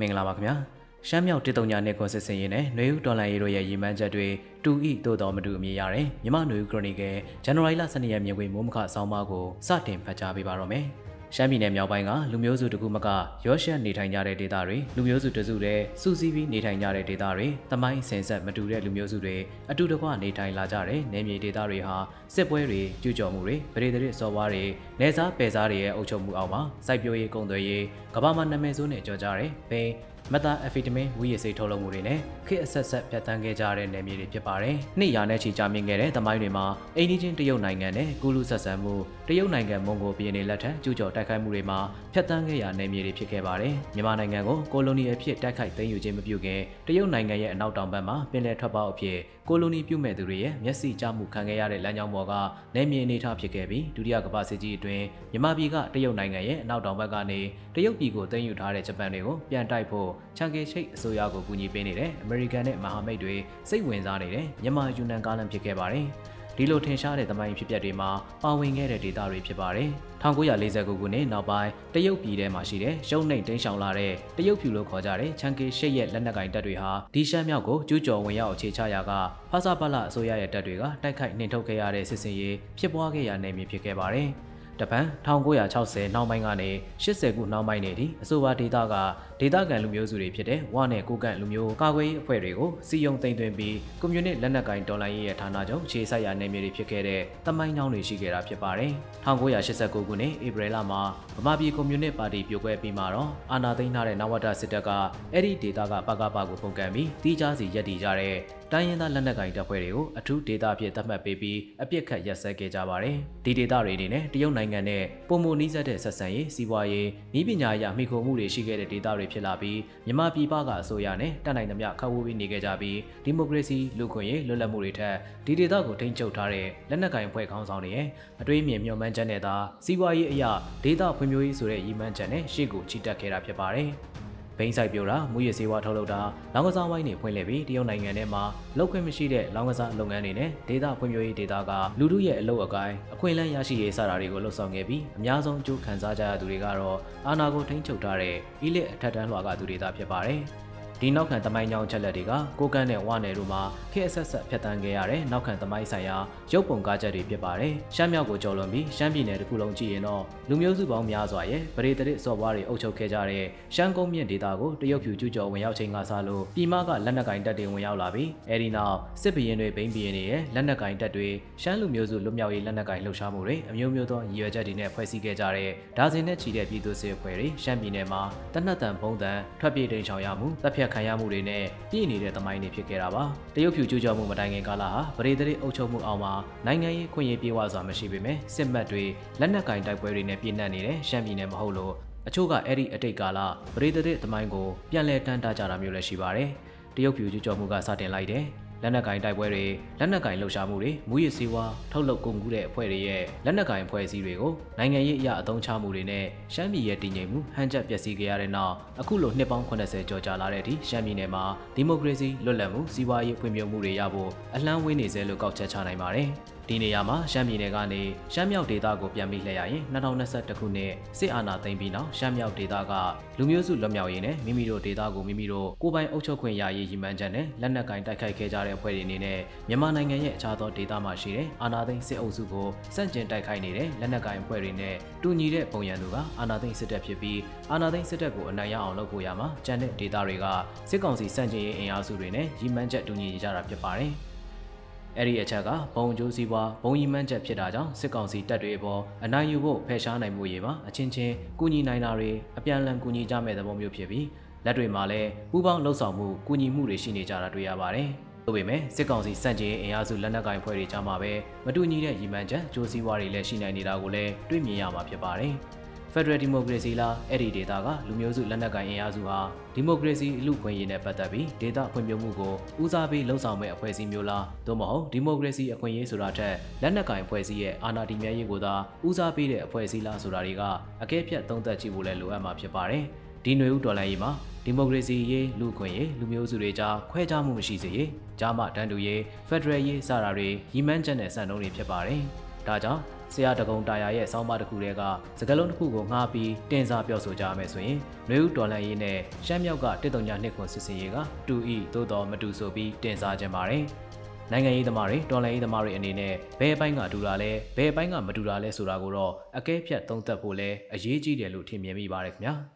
မင်္ဂလာပါခင်ဗျာရှမ်းမြောက်တစ်တုံညာနယ်ခွန်စစ်စင်ရင်နဲ့နှွေဦးတော်လန်ရေးတို့ရဲ့ရည်မှန်းချက်တွေတူဤသို့တော်မတူအမြင်ရတယ်မြမနှွေဦးခရိုနီကယ်ဇန်နဝါရီလ12ရက်မြင်ကွေမိုးမခအဆောင်မကိုစတင်ဖတ်ကြားပေးပါတော့မယ် ရှမ်းပြည်နယ်မြောက်ပိုင်းကလူမျိုးစုတကူမကရောရှက်နေထိုင်ကြတဲ့ဒေသတွေလူမျိုးစုတစုတဲ့စူစီးပြီးနေထိုင်ကြတဲ့ဒေသတွေတမိုင်းဆင်ဆက်မတူတဲ့လူမျိုးစုတွေအတူတကွနေထိုင်လာကြတဲ့နယ်မြေဒေသတွေဟာစစ်ပွဲတွေကျူးကျော်မှုတွေပရိသေတွေစော်ဘွားတွေနေစားပယ်စားတွေရဲ့အုပ်ချုပ်မှုအောက်မှာစိုက်ပျိုးရေးကုန်သွယ်ရေးကမ္ဘာမှာနာမည်ဆိုးနဲ့ကြော်ကြတဲ့ဘိန်းမတာအဖီတမင်ဝီရစိတ်ထုတ်လုပ်မှုတွေနဲ့ခေတ်အဆက်ဆက်ဖြတ်တန်းခဲ့ကြတဲ့နယ်မြေတွေဖြစ်ပါတယ်။နှစ်ရာနဲ့ချီကြာမြင့်ခဲ့တဲ့သမိုင်းတွေမှာအိန္ဒိချင်းတရုတ်နိုင်ငံနဲ့ကုလူဆက်ဆံမှု တရုတ်နိုင်ငံမွန်ဂိုပြည်နယ်လက်ထက်ကျူးကျော်တိုက်ခိုက်မှုတွေမှာဖြတ်တန်းခဲ့ရနယ်မြေတွေဖြစ်ခဲ့ပါတယ်။မြန်မာနိုင်ငံကိုကိုလိုနီအဖြစ်တိုက်ခိုက်သိမ်းယူခြင်းမပြုခင်တရုတ်နိုင်ငံရဲ့အနောက်တောင်ဘက်မှာပင်လယ်ထွက်ပေါက်အဖြစ်ကိုလိုနီပြုမဲ့သူတွေရဲ့မျက်စိကျမှုခံခဲ့ရတဲ့လမ်းကြောင်းပေါ်ကနယ်မြေအနေထားဖြစ်ခဲ့ပြီးဒုတိယကမ္ဘာစစ်ကြီးအတွင်းမြန်မာပြည်ကတရုတ်နိုင်ငံရဲ့အနောက်တောင်ဘက်ကနေတရုတ်ပြည်ကိုသိမ်းယူထားတဲ့ဂျပန်တွေကိုပြန်တိုက်ဖို့ချန်ကေချိတ်အစိုးရကိုကူညီပေးနေတဲ့အမေရိကန်နဲ့မဟာမိတ်တွေစိတ်ဝင်စားနေတဲ့မြန်မာယူနန်ကားလန်ဖြစ်ခဲ့ပါတယ်။ ဒီလိုထင်ရှားတဲ့သမိုင်းဖြစ်ပျက်တွေမှာပါဝင်ခဲ့တဲ့ဒေသတွေဖြစ်ပါတယ်။1949ခုနှစ်နောက်ပိုင်းတရုတ်ပြည်ထဲမှာရှိတဲ့ရုံနှိမ်တင်းရှောင်လာတဲ့တရုတ်ဖြူလို့ခေါ်ကြတဲ့ချန်ကေရှစ်ရဲ့လက်နက်ကင်တပ်တွေဟာဒီရှမ်းမြောက်ကိုကျူးကျော်ဝင်ရောက်အခြေချရာကဖာစာပလအစိုးရရဲ့တပ်တွေကတိုက်ခိုက်နှင်ထုတ်ခဲ့ရတဲ့စစ်စင်ရေးဖြစ်ပွားခဲ့ရနိုင်မည်ဖြစ်ခဲ့ပါတယ်။ တပန်1960နောက်ပိုင်းကနေ80ခုနောက်ပိုင်းနေသည့်အဆိုပါဒေတာကဒေတာကန်လူမျိုးစုတွေဖြစ်တဲ့ဝနဲ့ကိုကန့်လူမျိုးကာကွယ်ရေးအဖွဲ့တွေကိုစီယုံသိမ်းသွင်းပြီးကွန်မြူနစ်လက်နက်ကိုင်တော်လှန်ရေးရဲ့ဌာနချုပ်ခြေဆက်ရနယ်မြေတွေဖြစ်ခဲ့တဲ့တမိုင်းနှောင်းတွေရှိခဲ့တာဖြစ်ပါတယ်1989ခုနှစ်ဧပြီလမှာဗမာပြည်ကွန်မြူနစ်ပါတီပြိုကွဲပြီးမှတော့အာဏာသိမ်းထားတဲ့နဝတစစ်တပ်ကအဲ့ဒီဒေတာကပကပကိုပုံကန်ပြီးတီးခြားစီရက်တည်ကြတဲ့တိုင်းရင်းသားလက်နက်ကိုင်တပ်ဖွဲ့တွေကိုအထူးဒေသအဖြစ်သတ်မှတ်ပေးပြီးအပြစ်ခတ်ရက်စက်ခဲ့ကြပါတယ်။ဒီဒေသတွေအနေနဲ့တရုတ်နိုင်ငံနဲ့ပုံမနီးစပ်တဲ့ဆက်ဆံရေးစီးပွားရေးဤပညာရေးအမိခိုမှုတွေရှိခဲ့တဲ့ဒေသတွေဖြစ်လာပြီးမြန်မာပြည်ပကအစိုးရနဲ့တတ်နိုင်သမျှခတ်ဝေးပြီးနေခဲ့ကြပြီးဒီမိုကရေစီလူခွင့်ရေးလွတ်လပ်မှုတွေထက်ဒီဒေသကိုထိန်းချုပ်ထားတဲ့လက်နက်ကိုင်ဖွဲ့ခေါင်းဆောင်တွေရဲ့အတွေးမြင်မျှော်မှန်းချက်နဲ့သာစီးပွားရေးအရာဒေသဖွံ့ဖြိုးရေးဆိုတဲ့ရည်မှန်းချက်နဲ့ရှေ့ကိုချီတက်ခဲ့တာဖြစ်ပါတယ်။ ဘိန်းဆိုင်ပြိုတာမူရစေဝါထုတ်လုပ်တာလောင်ကစားဝိုင်းတွေဖွင့်လှစ်ပြီးတရုတ်နိုင်ငံထဲမှာလောက်ခွင့်မရှိတဲ့လောင်ကစားလုပ်ငန်းတွေနဲ့ဒေသဖွံ့ဖြိုးရေးဒေသကလူထုရဲ့အလုပ်အကိုင်းအခွင့်အလမ်းရရှိရေးစတာတွေကိုလှုပ်ဆောင်ခဲ့ပြီးအများဆုံးအကျိုးခံစားကြရသူတွေကတော့အာဏာကိုထိန်းချုပ်ထားတဲ့အီလစ်အထက်တန်းလွှာကသူတွေသာဖြစ်ပါတယ်။ ဒီနောက်ခံသမိုင်းကြောင်းချက်လက်တွေကကိုကန်းနဲ့ဝနယ်တို့မှာခေတ်အဆက်ဆက်ဖျက်ဆီးခဲ့ရတဲ့နောက်ခံသမိုင်းဆိုင်ရာရုပ်ပုံကားချက်တွေဖြစ်ပါတယ်။ရှမ်းမြောက်ကိုကျော်လွန်ပြီးရှမ်းပြည်နယ်တစ်ခုလုံးကြည့်ရင်တော့လူမျိုးစုပေါင်းများစွာရဲ့ဗရေတရစ်စော်ဘွားတွေအုပ်ချုပ်ခဲ့ကြတဲ့ရှမ်းကုန်းမြင့်ဒေသကိုတရုတ်ဖြူကျူးကျော်ဝင်ရောက်ချိန်ကစလို့ပြည်မကလက်နက်ကင်တပ်တွေဝင်ရောက်လာပြီးအဲဒီနောက်စစ်ဘရင်တွေဘိန်းဘရင်တွေရဲ့လက်နက်ကင်တပ်တွေရှမ်းလူမျိုးစုလွတ်မြောက်ရေးလက်နက်ကင်လှုပ်ရှားမှုတွေအမျိုးမျိုးသောရည်ရွယ်ချက်တွေနဲ့ဖွဲ့စည်းခဲ့ကြတဲ့ဒါဇင်နဲ့ချီတဲ့ပြည်သူစစ်အဖွဲ့တွေရှမ်းပြည်နယ်မှာတနက်တန်ပုံးတန်ထွက်ပြေးတိမ်ချောင်ရမှုတပ်ဖြတ်ခံရမှုတွေနဲ့ပြည့်နေတဲ့သမိုင်းတွေဖြစ်ခဲ့တာပါတရုတ်ဖြူကျူးကျော်မှုမတိုင်ခင်ကာလဟာပရိသေအုပ်ချုပ်မှုအောက်မှာနိုင်ငံရေးခွင့်ရေးပြေဝစွာမရှိပေမဲ့စစ်မှတ်တွေလက်နက်ကင်တိုက်ပွဲတွေနဲ့ပြည့်နှက်နေတဲ့ရှမ်းပြည်နယ်မဟုတ်လို့အချို့ကအဲ့ဒီအတိတ်ကာလပရိသေသမိုင်းကိုပြန်လည်တန်းတာကြတာမျိုးလည်းရှိပါတယ်တရုတ်ဖြူကျူးကျော်မှုကစတင်လိုက်တယ် လက်နက်ကင်တိုက်ပွဲတွေလက်နက်ကင်လှုပ်ရှားမှုတွေမူရစီဝါထုတ်လုပ်ကုန်ကူးတဲ့အဖွဲ့တွေရဲ့လက်နက်ကင်အဖွဲ့အစည်းတွေကိုနိုင်ငံရေးအရာအသုံးချမှုတွေနဲ့ရှမ်းပြည်ရဲ့တည်ငြိမ်မှုဟန်ချက်ပျက်စီးခဲ့ရတဲ့နောက်အခုလိုနှစ်ပေါင်း80ကျော်ကြာလာတဲ့အထိရှမ်းပြည်နယ်မှာဒီမိုကရေစီလွတ်လပ်မှုစီးပွားရေးဖွံ့ဖြိုးမှုတွေရဖို့အလှမ်းဝေးနေစေလို့ကောက်ချက်ချနိုင်ပါတယ်။ ဒီနေရာမှာရှမ်းပြည်နယ်ကနေရှမ်းမြောက်ဒေသကိုပြန်ပြီးလှည့်ရရင်2021ခုနှစ်စစ်အာဏာသိမ်းပြီးနောက်ရှမ်းမြောက်ဒေသကလူမျိုးစုလွတ်မြောက်ရေးနဲ့မိမိတို့ဒေသကိုမိမိတို့ကိုယ်ပိုင်အုပ်ချုပ်ခွင့်ရရေးရည်မှန်းချက်နဲ့လက်နက်ကင်တိုက်ခိုက်ခဲ့ကြတဲ့အဖွဲ့တွေအနေနဲ့မြန်မာနိုင်ငံရဲ့အခြားသောဒေသမှာရှိတဲ့အာဏာသိမ်းစစ်အုပ်စုကိုစန့်ကျင်တိုက်ခိုက်နေတဲ့လက်နက်ကင်အဖွဲ့တွေနဲ့တူညီတဲ့ပုံရံသူကအာဏာသိမ်းစစ်တပ်ဖြစ်ပြီးအာဏာသိမ်းစစ်တပ်ကိုအနိုင်ရအောင်လုပ်ဖို့ရမှာကြံတဲ့ဒေသတွေကစစ်ကောင်စီစန့်ကျင်ရေးအင်အားစုတွေနဲ့ရည်မှန်းချက်တူညီကြတာဖြစ်ပါတယ်။ အဲ့ဒီအချက်ကဘုံကျိုးစည်းပွားဘုံရီမှန်းချက်ဖြစ်တာကြောင့်စစ်ကောင်စီတပ်တွေအပေါ်အနိုင်ယူဖို့ဖယ်ရှားနိုင်မှုရေးမှာအချင်းချင်းကူညီနိုင်တာတွေအပြန်အလှန်ကူညီကြမဲ့သဘောမျိုးဖြစ်ပြီးလက်တွေမှာလည်းပူးပေါင်းလှုပ်ဆောင်မှုကူညီမှုတွေရှိနေကြတာတွေ့ရပါတယ်။ဒါပေမဲ့စစ်ကောင်စီစန့်ကျင်အင်အားစုလက်နက်ကိုင်ဖွဲ့တွေကြားမှာပဲမတူညီတဲ့ရည်မှန်းချက်ကြိုးစည်းဝါးတွေလည်းရှိနိုင်နေတာကိုလည်းတွေ့မြင်ရမှာဖြစ်ပါတယ်။ Federal Democracy လားအဲ့ဒီဒေတာကလူမျိုးစုလက်နက်ကိုင်အင်အားစုဟာဒီမိုကရေစီလူခွင့်ရေးနဲ့ပတ်သက်ပြီးဒေတာဖွံ့ဖြိုးမှုကိုဦးစားပေးလှုံ့ဆော်မဲ့အဖွဲ့အစည်းမျိုးလားသို့မဟုတ်ဒီမိုကရေစီအခွင့်အရေးဆိုတာထက်လက်နက်ကိုင်အဖွဲ့အစည်းရဲ့အာဏာတည်မြဲရေးကိုသာဦးစားပေးတဲ့အဖွဲ့အစည်းလားဆိုတာတွေကအကဲဖြတ်သုံးသပ်ကြည့်ဖို့လည်းလိုအပ်မှာဖြစ်ပါတယ်ဒီຫນွေဦးဒေါ်လာရေးမှာဒီမိုကရေစီရေးလူခွင့်ရေးလူမျိုးစုတွေကြားခွဲခြားမှုမရှိစေရေးကြားမှတန်းတူရေးဖက်ဒရယ်ရေးစတာတွေရည်မှန်းချက်နဲ့စံနှုန်းတွေဖြစ်ပါတယ်။ဒါကြောင့် ဆရာတကုံတာယာရဲ့စောင်းပါတစ်ခုတည်းကစကလုံးတစ်ခုကိုငှားပြီးတင်စားပြောဆိုကြရမယ်ဆိုရင်နှွေဦးတော်လန်ရေးနဲ့ရှမ်းမြောက်ကတစ်တုံညာနှစ်ခွန်စစ်စင်ရေးကတူဤသို့တော်မတူဆိုပြီးတင်စားခြင်းပါတယ်နိုင်ငံရေးသမားတွေတော်လှန်ရေးသမားတွေအနေနဲ့ဘယ်အပိုင်းကတူတာလဲဘယ်အပိုင်းကမတူတာလဲဆိုတာကိုတော့အကဲဖြတ်သုံးသပ်ဖို့လဲအရေးကြီးတယ်လို့ထင်မြင်မိပါတယ်ခင်ဗျာ။